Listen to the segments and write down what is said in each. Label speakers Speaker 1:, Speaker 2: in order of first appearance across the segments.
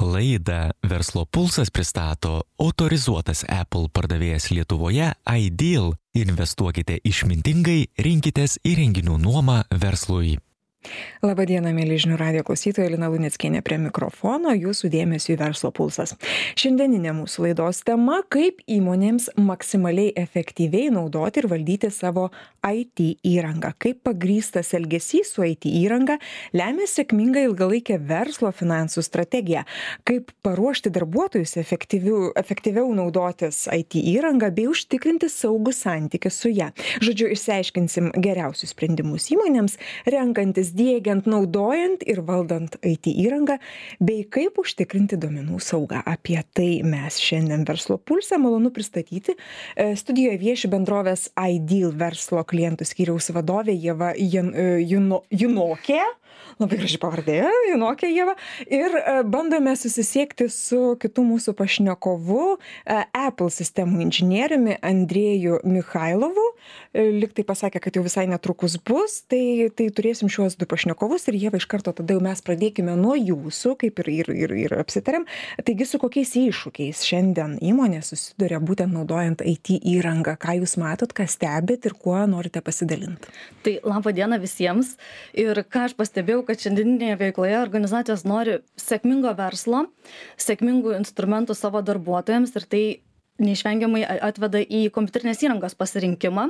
Speaker 1: Laidą Verslo pulsas pristato autorizuotas Apple pardavėjas Lietuvoje Ideal. Investuokite išmintingai, rinkitės įrenginių nuomą verslui.
Speaker 2: Labadiena, mėly žinių radio klausytojai, Lina Luneckienė prie mikrofono, jūsų dėmesio į verslo pulsas. Šiandieninė mūsų laidos tema - kaip įmonėms maksimaliai efektyviai naudoti ir valdyti savo IT įrangą. Kaip pagrystas elgesys su IT įranga lemia sėkmingą ilgalaikę verslo finansų strategiją. Kaip paruošti darbuotojus efektyviau naudotis IT įrangą bei užtikrinti saugų santykių su ją. Žodžiu, išsiaiškinsim geriausius sprendimus įmonėms, renkantis įmonėms diegiant naudojant ir valdant it įrangą bei kaip užtikrinti duomenų saugą. Apie tai mes šiandien verslo pulse malonu pristatyti e, studijoje vieši bendrovės ideal verslo klientų skyriaus vadovė ieva jan e, juno junokė. Labai graži pavardė junokė ieva. Ir e, bandome susisiekti su kitu mūsų pašnekovu apple sistemų inžinieriumi andrėju michailovu. Lyg tai pasakė kad jau visai netrukus bus tai tai turėsim šiuos du pašnekovus ir ieva iš karto tada jau mes pradėkime nuo jūsų kaip ir ir ir ir apsitarėm. Taigi su kokiais iššūkiais šiandien įmonės susiduria būtent naudojant it įrangą? Ką jūs matot ką stebit ir kuo norite pasidalint
Speaker 3: tai laba diena visiems. Ir ką aš pastebėjau kad šiandieninėje veikloje organizacijos nori sėkmingo verslo sėkmingų instrumentų savo darbuotojams ir tai neišvengiamai atveda į kompiuterinės įrangos pasirinkimą.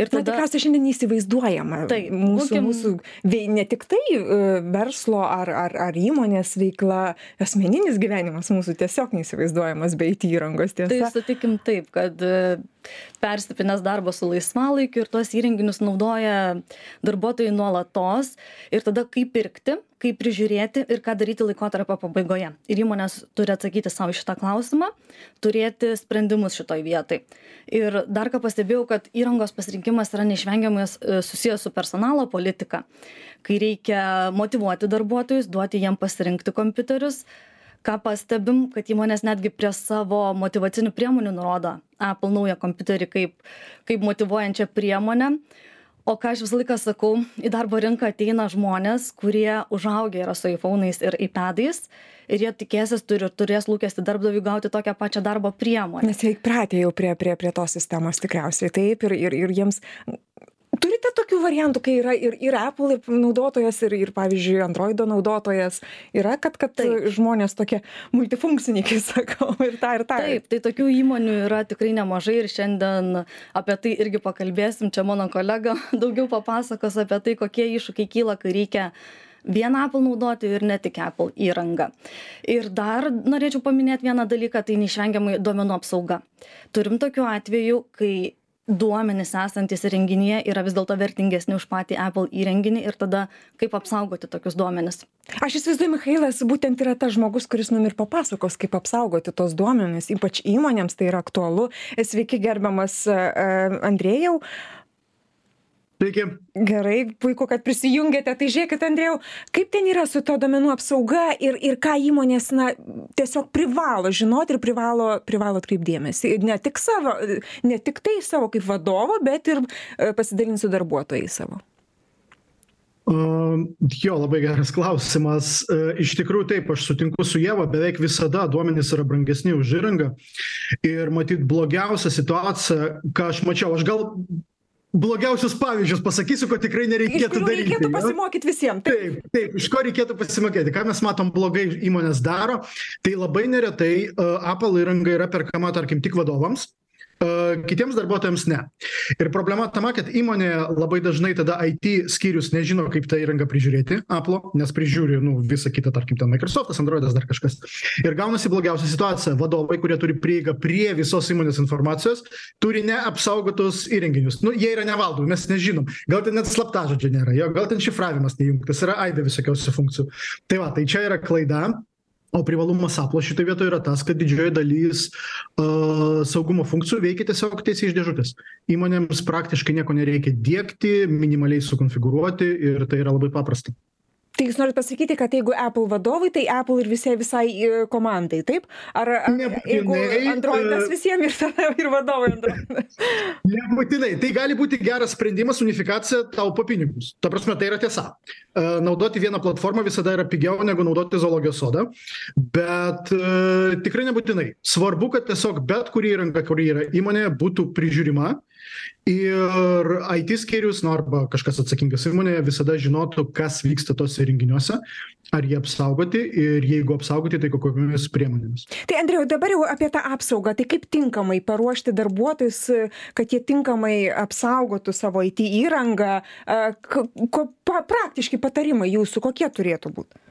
Speaker 2: Ir tada... Na, tikriausiai šiandien neįsivaizduojama. Tai mūsų, būkim... mūsų vei, ne tik tai e, verslo ar, ar, ar įmonės veikla, asmeninis gyvenimas mūsų tiesiog neįsivaizduojamas be IT įrangos. Tiesa.
Speaker 3: Tai sutikim taip, kad e, persipinęs darbas su laisvalaikiu ir tuos įrenginius naudoja darbuotojai nuolatos. Ir tada kaip pirkti kaip prižiūrėti ir ką daryti laikotarpio pabaigoje. Ir įmonės turi atsakyti sau į šitą klausimą turėti sprendimus šitoj vietoj. Ir dar ką pastebėjau kad įrangos pasirinkimas yra neišvengiamai e, susijęs su personalo politika kai reikia motyvuoti darbuotojus duoti jiem pasirinkti kompiuterius ką pastebim kad įmonės netgi prie savo motyvacinių priemonių nurodo apple naują kompiuterį kaip kaip motyvuojančią priemonę. O ką aš visą laiką sakau į darbo rinką ateina žmonės kurie užaugę yra su aifounais ir aipadais ir jie tikėsis turi turės lūkestį darbdaviui gauti tokią pačią darbo priemonę.
Speaker 2: Nes jie įpratę jau prie prie prie tos sistemos tikriausiai. Taip ir ir ir jiems turite tokių variantų kai yra ir ir apple naudotojas ir ir pavyzdžiui androido naudotojas? Yra kad kad žmonės tokie multifunkciniai kai sakau ir tą ir tą?
Speaker 3: Taip tai tokių įmonių yra tikrai nemažai ir šiandien apie tai irgi pakalbėsim. Čia mano kolega daugiau papasakos apie tai kokie iššūkiai kyla kai reikia vien apple naudoti ir ne tik apple įrangą. Ir dar norėčiau paminėt vieną dalyką tai neišvengiamai duomenų apsauga. Turim tokių atvejų kai duomenys esantys įrenginyje yra vis dėlto vertingesni už patį apple įrenginį ir tada kaip apsaugoti tokius duomenis?
Speaker 2: Aš įsivaizduoju michailas būtent yra tas žmogus kuris mum ir papasakos kaip apsaugoti tuos duomenis ypač įmonėms tai yra aktualu. Sveiki gerbiamas e, e, andrėjau
Speaker 4: Sveiki.
Speaker 2: Gerai, puiku, kad prisijungėte. Tai žiūrėkit, Andrėjau, kaip ten yra su to domenų apsauga ir, ir ką įmonės na, tiesiog privalo žinoti ir privalo, privalo atkreipdėmėsi. Ne tik, savo, ne tik tai savo kaip vadovo, bet ir e, pasidalinti su darbuotojai savo.
Speaker 4: Jo, labai geras klausimas. Uh, iš tikrųjų taip, aš sutinku su Jėva, beveik visada duomenys yra brangesni už įrangą. Ir matyt, blogiausia situacija, ką aš mačiau, aš gal blogiausius pavyzdžius pasakysiu ko tikrai nereikėtų daryti
Speaker 2: reikėtų pasimokyt visiem
Speaker 4: taip. Taip iš ko reikėtų pasimokėti ką mes matom blogai įmonės daro? Tai labai neretai apple įranga yra perkama tarkim tik vadovams kitiems darbuotojams ne. Ir problema tame, kad įmonė labai dažnai tada IT skyrius nežino, kaip tą įrangą prižiūrėti, Apple, nes prižiūri nu, visą kitą, tarkim, ten Microsoftas, Androidas, dar kažkas. Ir gaunasi blogiausia situacija. Vadovai, kurie turi prieigą prie visos įmonės informacijos, turi neapsaugotus įrenginius. Nu, jie yra nevaldomi, mes nežinom. Gal ten net slaptažodžio nėra, jo, gal ten šifravimas neįjungtas, yra aibė visokiausių funkcijų. Tai va, tai čia yra klaida o privalumas aplo šitoj vietoj yra tas kad didžioji dalis a saugumo funkcijų veikia tiesiog tiesiai iš dėžutės. Įmonėms praktiškai nieko nereikia diegti minimaliai sukonfigūruoti ir tai yra labai paprasta
Speaker 2: tai jūs norit pasakyti kad jeigu apple vadovui tai apple ir visai visai e, komandai taip ar jeigu
Speaker 4: Nebūtinai,
Speaker 2: androidas
Speaker 4: e,
Speaker 2: visiem ir tada ir vadovui androidas
Speaker 4: Nebūtinai. Tai gali būti geras sprendimas, unifikacija taupo pinigus. Ta prasme, tai yra tiesa. E, Naudoti vieną platformą visada yra pigiau negu naudoti zoologijos sodą, bet e, tikrai nebūtinai. Svarbu, kad tiesiog bet kuri įranga, kuri yra įmonėje, būtų prižiūrima. Ir IT skyrius, nu arba kažkas atsakingas įmonėje visada žinotų, kas vyksta tose renginiuose, ar jie apsaugoti ir jeigu apsaugoti, tai kokiamis priemonėmis.
Speaker 2: tai andriau dabar jau apie tą apsaugą. Tai kaip tinkamai paruošti darbuotojus kad jie tinkamai apsaugotų savo it įrangą? Ko praktiški patarimai jūsų kokie turėtų būt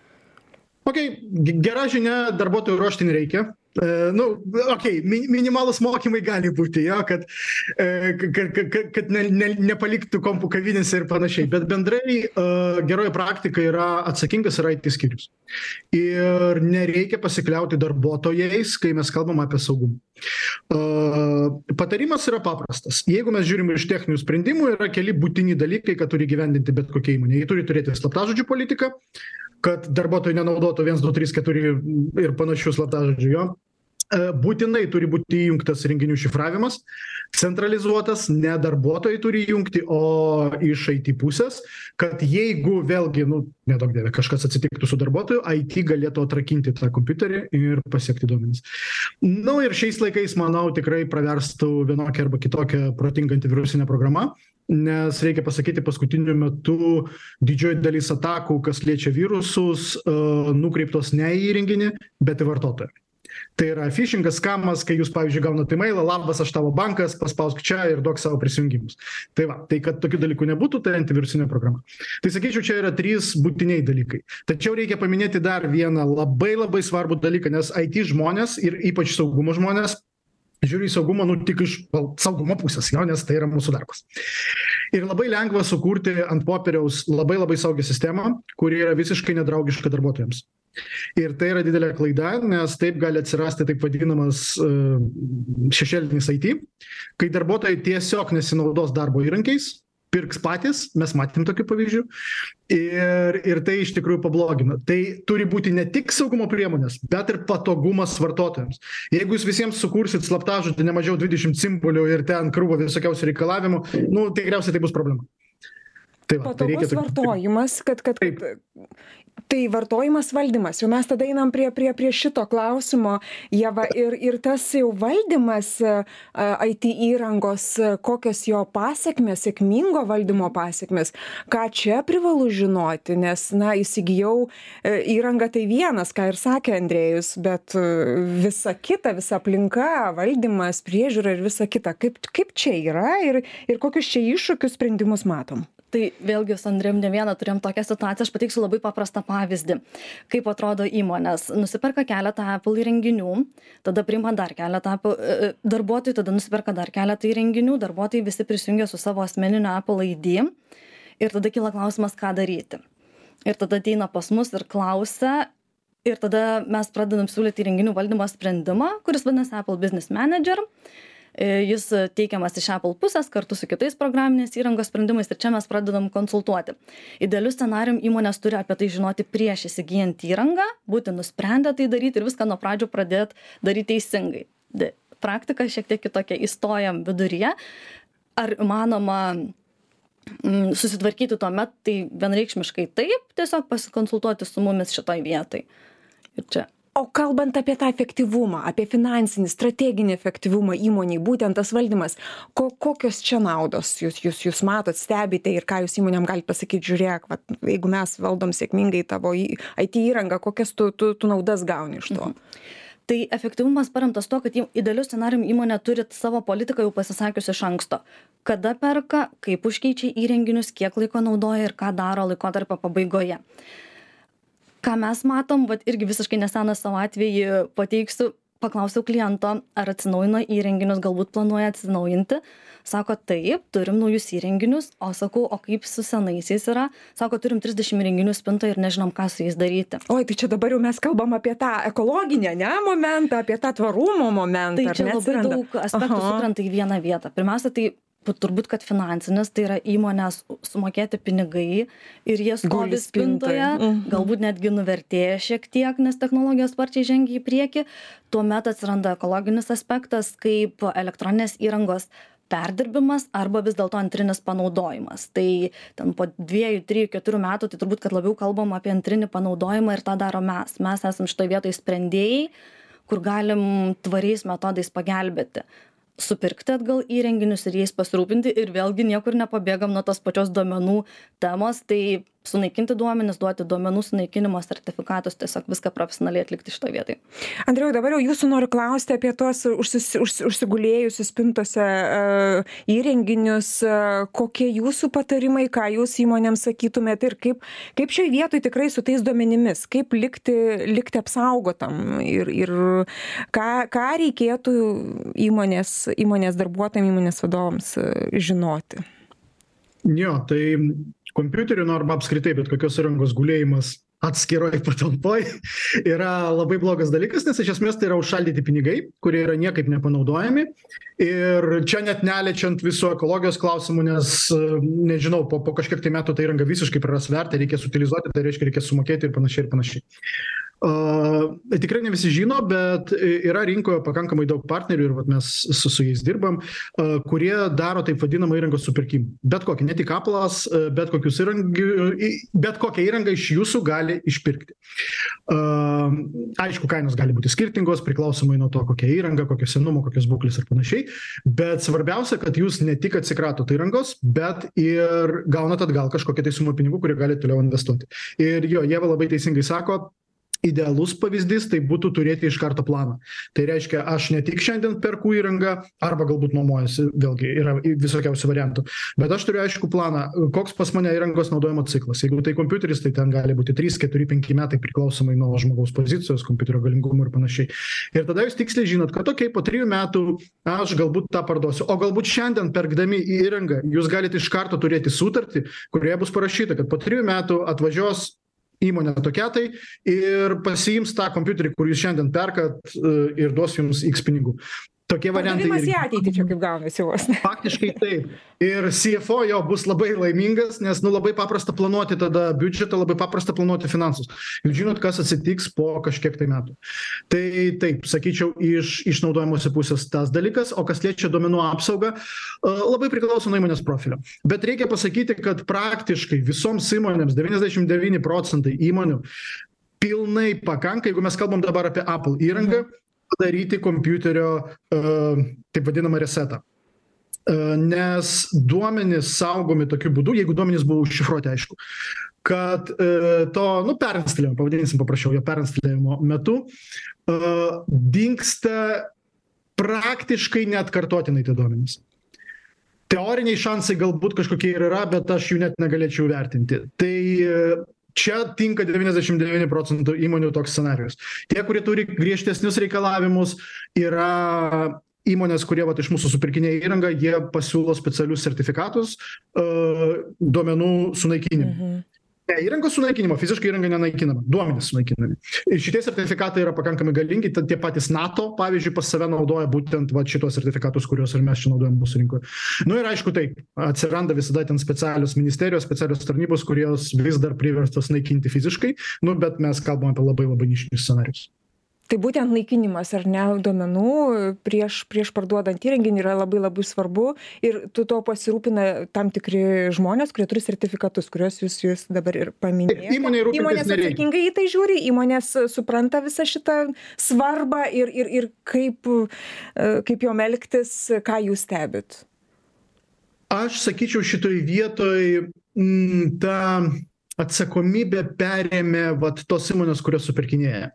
Speaker 4: Ok, ge- gera žinia, darbuotojų ruošti nereikia. E, nu, ok, mi, minimalus mokymai gali būti, jo, kad, e, kad, kad, kad ne, ne, nepaliktų kompų kavinėse ir panašiai, bet bendrai e, geroji praktika yra atsakingas yra IT skyrius. Ir nereikia pasikliauti darbuotojais, kai mes kalbam apie saugumą. E, patarimas yra paprastas. Jeigu mes žiūrim iš techninių sprendimų, yra keli būtini dalykai, kad turi gyvendinti bet kokia įmonė. Jie turi turėti slaptažodžių politiką, kad darbuotojai nenaudotų 1, 2, 3, 4 ir panašių slaptažodžių jo. E, Būtinai turi būti įjungtas renginių šifravimas, centralizuotas, ne darbuotojai turi įjungti, o iš IT pusės, kad jeigu vėlgi, nu, nedaug dėvė, kažkas atsitiktų su darbuotoju, IT galėtų atrakinti tą kompiuterį ir pasiekti duomenis. Nu, ir šiais laikais, manau, tikrai praverstų vienokia arba kitokia protinga antivirusinė programa, nes reikia pasakyti, paskutiniu metu didžioji dalis atakų, kas liečia virusus, e, nukreiptos ne į įrenginį, bet į vartotoją. Tai yra phishingas, skamas, kai jūs, pavyzdžiui, gaunate e-mailą, labas, aš tavo bankas, paspausk čia ir duok savo prisijungimus. Tai va, tai kad tokių dalykų nebūtų, tai antivirusinė programa. Tai sakyčiau, čia yra trys būtiniai dalykai. Tačiau reikia paminėti dar vieną labai labai svarbų dalyką, nes IT žmonės ir ypač saugumo žmonės žiūri į saugumą, nu tik iš gal, saugumo pusės, jo, nes tai yra mūsų darbas. Ir labai lengva sukurti ant popieriaus labai labai saugią sistemą, kuri yra visiškai nedraugiška darbuotojams. Ir tai yra didelė klaida, nes taip gali atsirasti taip vadinamas uh, šešėlinis IT, kai darbuotojai tiesiog nesinaudos darbo įrankiais, pirks patys, mes matėm tokių pavyzdžių, ir, ir tai iš tikrųjų pablogina. Tai turi būti ne tik saugumo priemonės, bet ir patogumas vartotojams. Jeigu jūs visiems sukursit slaptažodį ne mažiau 20 simbolių ir ten krūvo visokiausių reikalavimų, nu, tikriausiai tai bus problema.
Speaker 2: Tai va, tai Patogus tai vartojimas, kad, kad, kad tai vartojimas valdymas. Jau mes tada einam prie prie prie šito klausimo. Ieva ir ir tas jau valdymas it įrangos kokios jo pasekmės sėkmingo valdymo pasekmės ką čia privalu žinoti nes na įsigijau įrangą tai vienas ką ir sakė andrėjus bet visa kita visa aplinka valdymas priežiūra ir visa kita. Kaip kaip čia yra ir ir kokius čia iššūkius sprendimus matom
Speaker 3: tai vėlgi su andrėjum ne vieną turėjom tokią situaciją aš pateiksiu labai paprastą pavyzdį. Kaip atrodo įmonės? Nusiperka keletą apple įrenginių tada priima dar keletą apple darbuotojų tada nusiperka dar keletą įrenginių darbuotojai visi prisijungia su savo asmeniniu apple id ir tada kyla klausimas ką daryti. Ir tada ateina pas mus ir klausia ir tada mes pradedam siūlyti įrenginių valdymo sprendimą kuris vadinasi apple business manager jis teikiamas iš Apple pusės kartu su kitais programinės įrangos sprendimais ir čia mes pradedam konsultuoti. Idealiu scenarium įmonės turi apie tai žinoti prieš įsigijant įrangą, būti nusprendę tai daryti ir viską nuo pradžių pradėti daryti teisingai. Praktika šiek tiek kitokia, įstojam viduryje. Ar manoma mm, susitvarkyti tuo metu, tai vienreikšmiškai taip, tiesiog pasikonsultuoti su mumis šitoj vietai. Ir čia
Speaker 2: o kalbant apie tą efektyvumą apie finansinį strateginį efektyvumą įmonei būtent tas valdymas ko kokios čia naudos jūs jūs jūs matot stebite ir ką jūs įmonėm galit pasakyt žiūrėk vat jeigu mes valdom sėkmingai tavo į it įrangą kokias tu tu tu naudas gauni iš to?
Speaker 3: Tai efektyvumas paremtas tuo, kad idealiu scenarium įmonė turi savo politiką jau pasisakius iš anksto. Kada perka, kaip užkeičia įrenginius, kiek laiko naudoja ir ką daro laikotarpio pabaigoje ką mes matom vat irgi visiškai neseną savo atvejį pateiksiu paklausiau kliento ar atsinaujino įrenginius galbūt planuoja atsinaujinti. Sako taip turim naujus įrenginius. O sakau o kaip su senaisiais yra? Sako turim trisdešim įrenginių spintoj ir nežinom ką su jais daryti.
Speaker 2: Oi tai čia dabar jau mes kalbam apie tą ekologinį ane momentą apie tą tvarumo momentą
Speaker 3: tai čia labai daug aspektų sukrenta į vieną vietą. Pirmiausia tai turbūt kad finansinis tai yra įmonės sumokėti pinigai ir jie stovi spintoje
Speaker 2: Mhm.
Speaker 3: galbūt netgi nuvertėja šiek tiek nes technologijos sparčiai žengia į priekį. Tuomet atsiranda ekologinis aspektas kaip elektroninės įrangos perdirbimas arba vis dėlto antrinis panaudojimas. Tai ten po dviejų trijų keturių metų tai turbūt kad labiau kalbam apie antrinį panaudojimą ir tą darom mes. Mes esam šitoj vietoj sprendėjai kur galim tvariais metodais pagelbėti supirkti atgal įrenginius ir jais pasirūpinti ir vėlgi niekur nepabėgam nuo tos pačios duomenų temos tai sunaikinti duomenis duoti duomenų sunaikinimo sertifikatus tiesiog viską profesionaliai atlikti šitoj vietoj.
Speaker 2: Andriau dabar jau jūsų noriu klausti apie tuos užsis už užsigulėjusius spintose a įrenginius a kokie jūsų patarimai ką jūs įmonėms sakytumėt ir kaip kaip šioj vietoj tikrai su tais duomenimis kaip likti likti apsaugotam ir ir ką ką reikėtų įmonės įmonės darbuotojam įmonės vadovams žinoti?
Speaker 4: Jo tai kompiuterių nu arba apskritai bet kokios įrangos gulėjimas atskiroj patalpoj yra labai blogas dalykas nes iš esmės tai yra užšaldyti pinigai kurie yra niekaip nepanaudojami. Ir čia net neliečiant visų ekologijos klausimų nes nežinau po po kažkiek tai metų ta įranga visiškai praras vertę reikės utilizuoti tai reiškia reikės sumokėti ir panašiai ir panašiai a tikrai ne visi žino bet yra rinkoje pakankamai daug partnerių ir vat mes su su jais dirbam a kurie daro taip vadinamą įrangos supirkimą. Bet kokį ne tik aplas bet kokius įrangiu į bet kokią įrangą iš jūsų gali išpirkti. A aišku kainos gali būti skirtingos priklausomai nuo to kokia įranga kokio senumo kokios būklės ir panašiai bet svarbiausia kad jūs ne tik atsikratot įrangos bet ir gaunat atgal kažkokią tai sumą pinigų kurią galit toliau investuoti. Ir jo ieva labai teisingai sako idealus pavyzdys tai būtų turėti iš karto planą. Tai reiškia aš ne tik šiandien perku įrangą arba galbūt nuomojuosi vėlgi yra visokiausių variantų. Bet aš turiu aiškų planą koks pas mane įrangos naudojimo ciklas. Jeigu tai kompiuteris tai ten gali būti trys keturi penki metai priklausomai nuo žmogaus pozicijos kompiuterio galingumo ir panašiai. Ir tada jūs tiksliai žinot kad okei po trijų metų aš galbūt tą parduosiu. O galbūt šiandien pirkdami įrangą jūs galit iš karto turėti sutartį kurioje bus parašyta kad po trijų metų atvažiuos įmonė tokia tai ir pasiims tą kompiuterį kur jūs šiandien perkat ir duos jums iks pinigų tokie variantai
Speaker 2: pardavimas į ateitį čia kaip gaunasi vos
Speaker 4: faktiškai taip. Ir cfo jo bus labai laimingas nes nu labai paprasta planuoti tada biudžetą labai paprasta planuoti finansus. Jūs žinot kas atsitiks po kažkiek tai metų. Tai taip sakyčiau iš iš naudojimosi pusės tas dalykas o kas liečia duomenų apsaugą a labai priklauso nuo įmonės profilio. Bet reikia pasakyti kad praktiškai visoms įmonėms devyniasdešim devyni procentai įmonių pilnai pakanka jeigu mes kalbam dabar apie apple įrangą padaryti kompiuterio a taip vadinamą resetą. A nes duomenys saugomi tokiu būdu jeigu duomenys buvo užšifruoti aišku kad a to nu perinstaliavimo pavadinsim paprasčiau jo perinstaliavimo metu a dingsta praktiškai neatkartotinai tie duomenys. Teoriniai šansai galbūt kažkokie ir yra bet aš jų net negalėčiau vertinti. Tai čia tinka devyniasdešim devyni procentų įmonių toks scenarijus. Tie kurie turi griežtesnius reikalavimus yra įmonės kurie vat iš mūsų supirkinėja įrangą jie pasiūlo specialius sertifikatus a duomenų sunaikinimui ne įrangos sunaikinimo fiziškai įranga nenaikinama duomenys sunaikinami. Ir šitie sertifikatai yra pakankamai galingi tad tie patys nato pavyzdžiui pas save naudoja būtent vat šituos sertifikatus kuriuos ir mes čia naudojam mūsų rinkoj nu ir aišku taip atsiranda visada ten specialios ministerijos specialios tarnybos kurios vis dar priverstos naikinti fiziškai nu bet mes kalbam apie labai labai nišinius scenarijus
Speaker 2: tai būtent naikinimas ar ne duomenų prieš prieš parduodant įrenginį yra labai labai svarbu ir tu tuo pasirūpina tam tikri žmonės kurie turi sertifikatus kuriuos jūs jūs dabar ir
Speaker 4: rūpintis
Speaker 2: įmonės atsakingai į tai žiūri įmonės supranta visą šitą svarbą ir ir ir kaip e, kaip jom elgtis ką jūs stebit.
Speaker 4: Aš sakyčiau šitoj vietoj mm, ta atsakomybę perėmė vat tos įmonės kurios supirkinėja.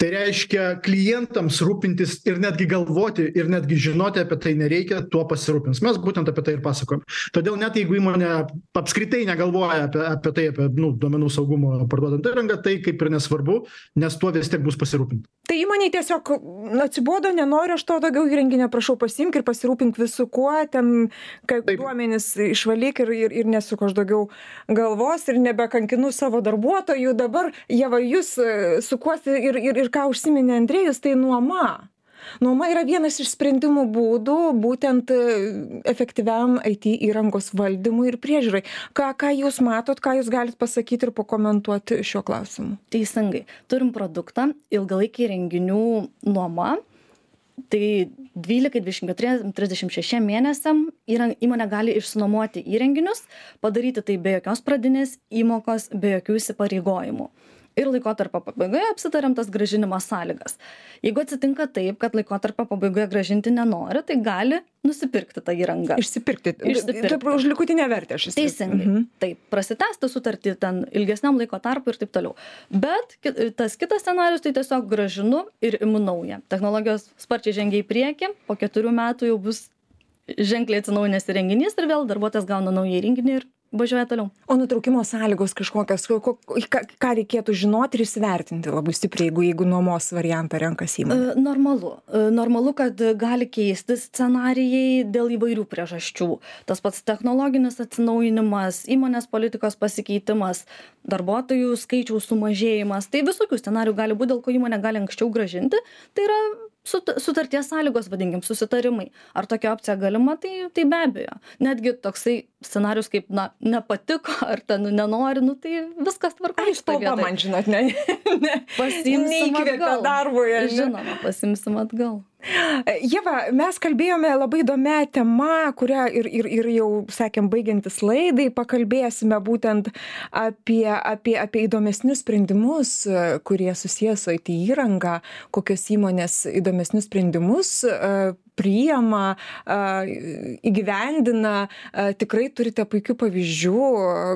Speaker 4: Tai reiškia klientams rūpintis ir netgi galvoti ir netgi žinoti apie tai nereikia tuo pasirūpins. Mes būtent apie tai ir pasakojam. Todėl net jeigu įmonė apskritai negalvoja apie apie tai apie nu duomenų saugumą parduodant įrangą tai kaip ir nesvarbu nes tuo vis tiek bus pasirūpinta.
Speaker 2: Tai įmonei tiesiog nu atsibodo nenoriu aš to daugiau įrenginio prašau pasiimk ir pasirūpink visu kuo ten kad duomenis išvalyk ir ir ir nesuku aš daugiau galvos ir nebekankinu savo darbuotojų dabar ieva jūs e, sukuosi ir ir ir ką užsiminė andrėjus tai nuoma. Nuoma yra vienas iš sprendimų būdų būtent e, efektyviam it įrangos valdymui ir priežiūrai. Ką ką jūs matot ką jūs galit pasakyt ir pakomentuoti šiuo klausimu?
Speaker 3: Teisingai. Turim produktą ilgalaikė įrenginių nuoma tai dvylikai dvidešim keturiem trisdešim šešiem mėnesiam yra įmonė gali išsinuomoti įrenginius padaryti tai be jokios pradinės įmokos be jokių įsipareigojimų ir laikotarpio pabaigoje apsitariam tas grąžinimo sąlygas jeigu atsitinka taip kad laikotarpio pabaigoje grąžinti nenori tai gali nusipirkti tą įrangą
Speaker 2: išsipirkti
Speaker 3: Išsipirkti.
Speaker 2: taip už likutinę vertę aš įsivaizduoju.
Speaker 3: Teisingai.
Speaker 2: Mhm.
Speaker 3: Taip, prasitęsti sutartį ten ilgesniam laiko tarpu ir taip toliau. Bet tas kitas scenarius tai tiesiog gražinu ir imu naują. Technologijos sparčiai žengia į priekį, po keturių metų jau bus ženkliai atsinaujinęs įrenginys ir vėl darbuotojas gauna naują įrenginį ir važiuoja toliau.
Speaker 2: o nutraukimo sąlygos kažkokios ko ką ką reikėtų žinoti ir įsivertinti labai stipriai jeigu jeigu nuomos variantą renkasi įmonė
Speaker 3: E, Normalu. E, Normalu, kad gali keistis scenarijai dėl įvairių priežasčių. Tas pats technologinis atsinaujinimas, įmonės politikos pasikeitimas, darbuotojų skaičiaus sumažėjimas. Tai visokių scenarijų gali būti, dėl ko įmonė gali anksčiau gražinti. Tai yra sut- sutarties sąlygos, vadinkim, susitarimai. Ar tokia opcija galima, tai, tai be abejo. Netgi toksai scenarius kaip, na, nepatiko, ar ten nenori, nu tai viskas tvarkoja.
Speaker 2: ai spalva man žinot ne ne neįkvepia
Speaker 3: atgal.
Speaker 2: darbui?
Speaker 3: Žinoma, pasimsim atgal.
Speaker 2: Ieva, mes kalbėjome labai įdomią temą, kurią ir, ir, ir jau sakėm, baigiantis laidai, pakalbėsime būtent apie, apie, apie įdomesnius sprendimus, kurie susijęs su IT įranga, kokios įmonės įdomesnius sprendimus priima, e, įgyvendina. E, Tikrai turite puikių pavyzdžių,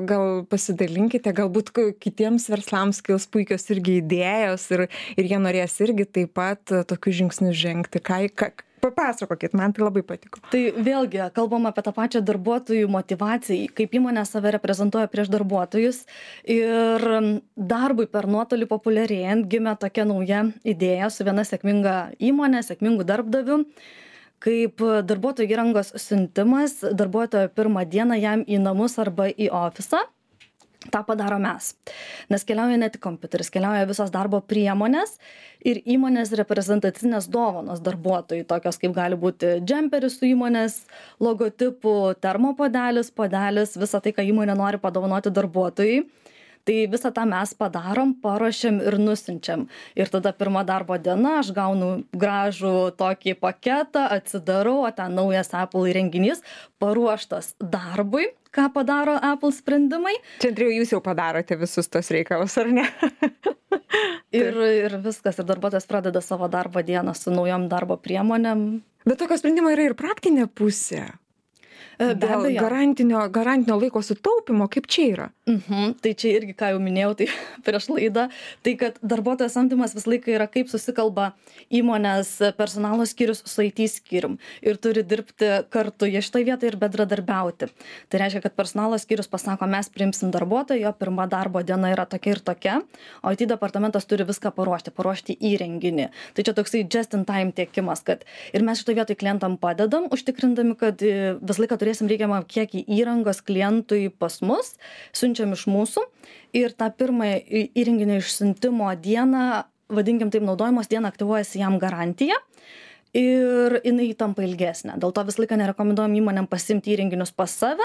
Speaker 2: gal pasidalinkite, galbūt kitiems verslams kils puikios irgi idėjos ir, ir jie norės irgi taip pat tokius žingsnius žengti. Ką, ką, papasakokit, man tai labai patiko.
Speaker 3: Tai vėlgi, kalbam apie tą pačią darbuotojų motivaciją, kaip įmonė save reprezentuoja prieš darbuotojus. Ir darbui per nuotolį populiarėjant gimė tokia nauja idėja su viena sėkminga įmonė, sėkmingu darbdaviu kaip darbuotojų įrangos siuntimas darbuotojo pirmą dieną jam į namus arba į ofisą. tą padaro mes. Nes keliauja ne tik kompiuteris, keliauja visos darbo priemonės ir įmonės reprezentacinės dovanos darbuotojai, tokios kaip gali būti džemperis su įmonės logotipu, termopodelis, podelis, visa tai, ką įmonė nori padovanoti darbuotojai. Tai visą tą mes padarom, paruošiam ir nusinčiam. Ir tada pirmą darbo dieną aš gaunu gražų tokį paketą, atsidarau, o ten naujas Apple įrenginys, paruoštas darbui, ką padaro Apple sprendimai.
Speaker 2: Čia Andrėjau, jūs jau padarote visus tos reikalus, ar ne?
Speaker 3: Ir, ir viskas, ir darbuotojas pradeda savo darbo dieną su naujom darbo priemonėm.
Speaker 2: Bet tokio sprendimo yra ir praktinė pusė. Dėl garantinio, garantinio laiko sutaupimo, kaip čia yra?
Speaker 3: Mhm, tai čia irgi, ką jau minėjau, tai prieš laidą, tai kad darbuotojo samdymas visą laiką yra kaip susikalba įmonės personalo skyrius su IT skyrium ir turi dirbti kartu, jie šitoje vietoje ir bendradarbiauti. Tai reiškia, kad personalo skyrius pasako, mes priimsim darbuotoją, jo pirma darbo diena yra tokia ir tokia, o IT departamentas turi viską paruošti, paruošti įrenginį. Tai čia toksai just in time tiekimas, kad ir mes šitoje vietoje klientam padedam, užtikrindami, kad e, visą laiką turėsim reikiamą kiekį įrangos klientui pas mus, siunčiam iš mūsų ir tą pirmąją įrenginio išsiuntimo dieną, vadinkim taip, naudojimos dieną aktyvuojasi jam garantija. Ir jinai tampa ilgesnė. Dėl to visą laiką nerekomenduojam įmonėm pasimti įrenginius pas save,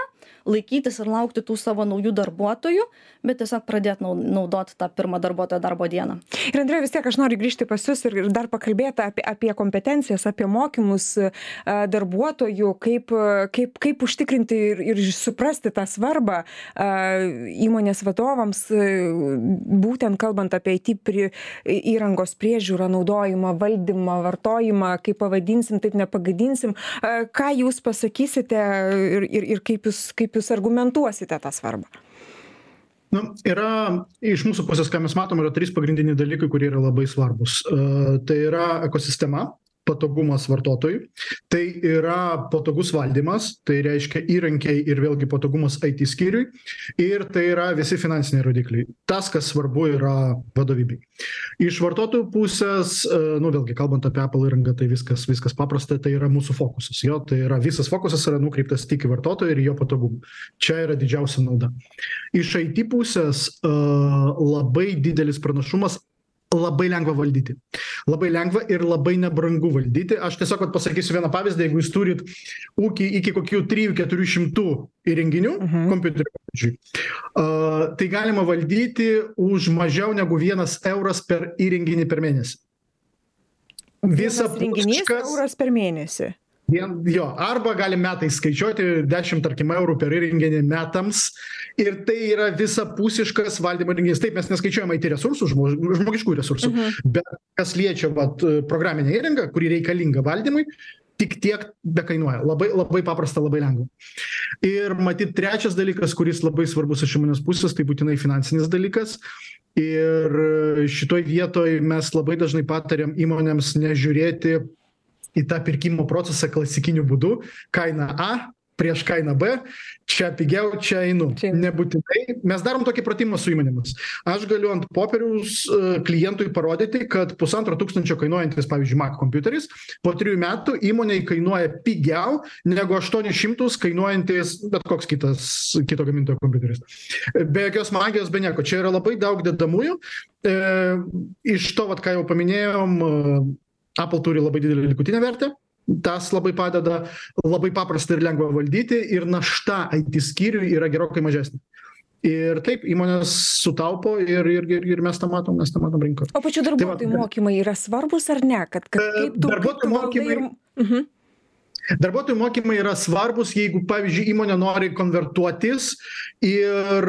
Speaker 3: laikytis ir laukti tų savo naujų darbuotojų, bet tiesiog pradėti naudoti tą pirmą darbuotojo darbo dieną.
Speaker 2: Ir Andrėjau, vis tiek aš noriu grįžti pas jūs ir ir dar pakalbėti apie, apie kompetencijas, apie mokymus e, darbuotojų, kaip, e, kaip, kaip užtikrinti ir, ir suprasti tą svarbą e, įmonės vadovams, būtent kalbant apie IT pri, įrangos priežiūrą, naudojimą, valdymą, vartojimą, kaip pavadinsim, taip nepagadinsim. Ką jūs pasakysite ir, ir, ir kaip, jūs, kaip jūs argumentuosite tą svarbą?
Speaker 4: Nu, yra iš mūsų pusės, ką mes matom, yra trys pagrindiniai dalykai, kurie yra labai svarbus. Uh, tai yra ekosistema, patogumas vartotojui, tai yra patogus valdymas, tai reiškia įrankiai ir vėlgi patogumas IT skyriui, ir tai yra visi finansiniai rodikliai. Tas, kas svarbu, yra vadovybei. Iš vartotojų pusės, uh, nu vėlgi, kalbant apie Apple įrangą, tai viskas, viskas paprasta, tai yra mūsų fokusas. Jo, tai yra visas fokusas yra nukreiptas tik į vartotoją ir jo patogumą. Čia yra didžiausia nauda. Iš IT pusės uh, labai didelis pranašumas labai lengva valdyti. Labai lengva ir labai nebrangu valdyti. Aš tiesiog vat, pasakysiu vieną pavyzdį, jeigu jūs turit ūkį iki kokių 3-400 įrenginių, uh -huh. kompiuterių, pavyzdžiui, uh, tai galima valdyti už mažiau negu vienas euras per įrenginį per mėnesį.
Speaker 2: Visa renginys euras per mėnesį.
Speaker 4: Vien, jo, arba gali metais skaičiuoti 10, tarkim, eurų per įrenginį metams ir tai yra visapusiškas valdymo renginys. Taip, mes neskaičiuojame IT resursų, žmogiškų resursų, mhm. bet kas liečia vat, programinę įrangą, kuri reikalinga valdymui, tik tiek bekainuoja. Labai, labai paprasta, labai lengva. Ir matyt, trečias dalykas, kuris labai svarbus iš įmonės pusės, tai būtinai finansinis dalykas. Ir šitoj vietoj mes labai dažnai patariam įmonėms nežiūrėti į tą pirkimo procesą klasikiniu būdu kaina a prieš kainą B, čia pigiau, čia einu. Čia. Nebūtinai. Mes darom tokį pratimą su įmonėmis. Aš galiu ant popieriaus e, klientui parodyti, kad pusantro tūkstančio kainuojantis, pavyzdžiui, Mac kompiuteris, po trijų metų įmoniai kainuoja pigiau negu 800 kainuojantis bet koks kitas, kito gamintojo kompiuteris. Be jokios magijos, be nieko. Čia yra labai daug dedamųjų. E, iš to, vat, ką jau paminėjom, Apple turi labai didelį likutinę vertę, tas labai padeda, labai paprasta ir lengva valdyti ir našta IT skyriui yra gerokai mažesnė. Ir taip, įmonės sutaupo ir, ir, ir, ir mes tą matom, mes tą matom rinkoje.
Speaker 2: O pačių darbuotojų tai mokymai yra svarbus ar ne? Kad, kad kaip tu,
Speaker 4: darbuotojų kaip tu mokymai. Ir... Darbuotojų mokymai yra svarbus, jeigu, pavyzdžiui, įmonė nori konvertuotis ir,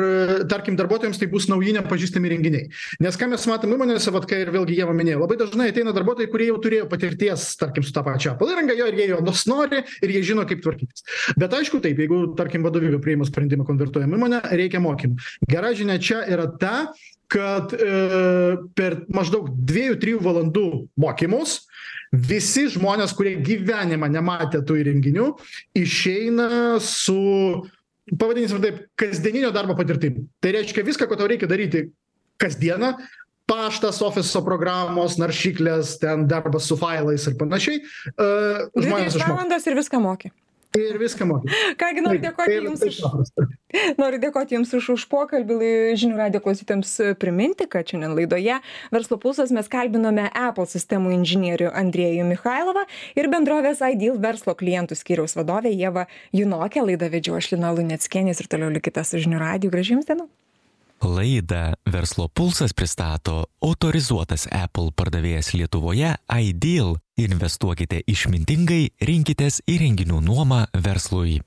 Speaker 4: tarkim, darbuotojams tai bus nauji nepažįstami renginiai. Nes ką mes matom įmonėse, vad kai ir vėlgi jie minėjo, labai dažnai ateina darbuotojai, kurie jau turėjo patirties, tarkim, su tą pačią palirangą, jo ir jie jo nori ir jie žino, kaip tvarkytis. Bet aišku, taip, jeigu, tarkim, vadovybė priima sprendimą konvertuojam įmonę, reikia mokymų. Gera žinia čia yra ta, kad e, per maždaug 2-3 valandų mokymus visi žmonės, kurie gyvenimą nematė tų įrenginių, išeina su, pavadinsim taip, kasdieninio darbo patirtim. Tai reiškia viską, ko tau reikia daryti kasdieną, paštas, ofiso programos, naršyklės, ten darbas su failais ir panašiai.
Speaker 2: Uh, žmonės išmokė. valandas ir viską mokė
Speaker 4: ir viską moki.
Speaker 2: Kągi, noriu dėkoti Jums už, noriu dėkoti jums už, už pokalbį. Žinių radio klausytėms priminti, kad šiandien laidoje Verslo pulsas mes kalbinome Apple sistemų inžinierių Andriejų Mikhailovą ir bendrovės Ideal verslo klientų skyriaus vadovę Jėvą Junokę. Laidą vedžiau aš Lina Lunetskienis ir toliau likite su žinių radiju. Gražiams dienų.
Speaker 1: Laidą Verslo pulsas pristato autorizuotas Apple pardavėjas Lietuvoje Ideal. Investuokite išmintingai, rinkitės įrenginių nuomą verslui.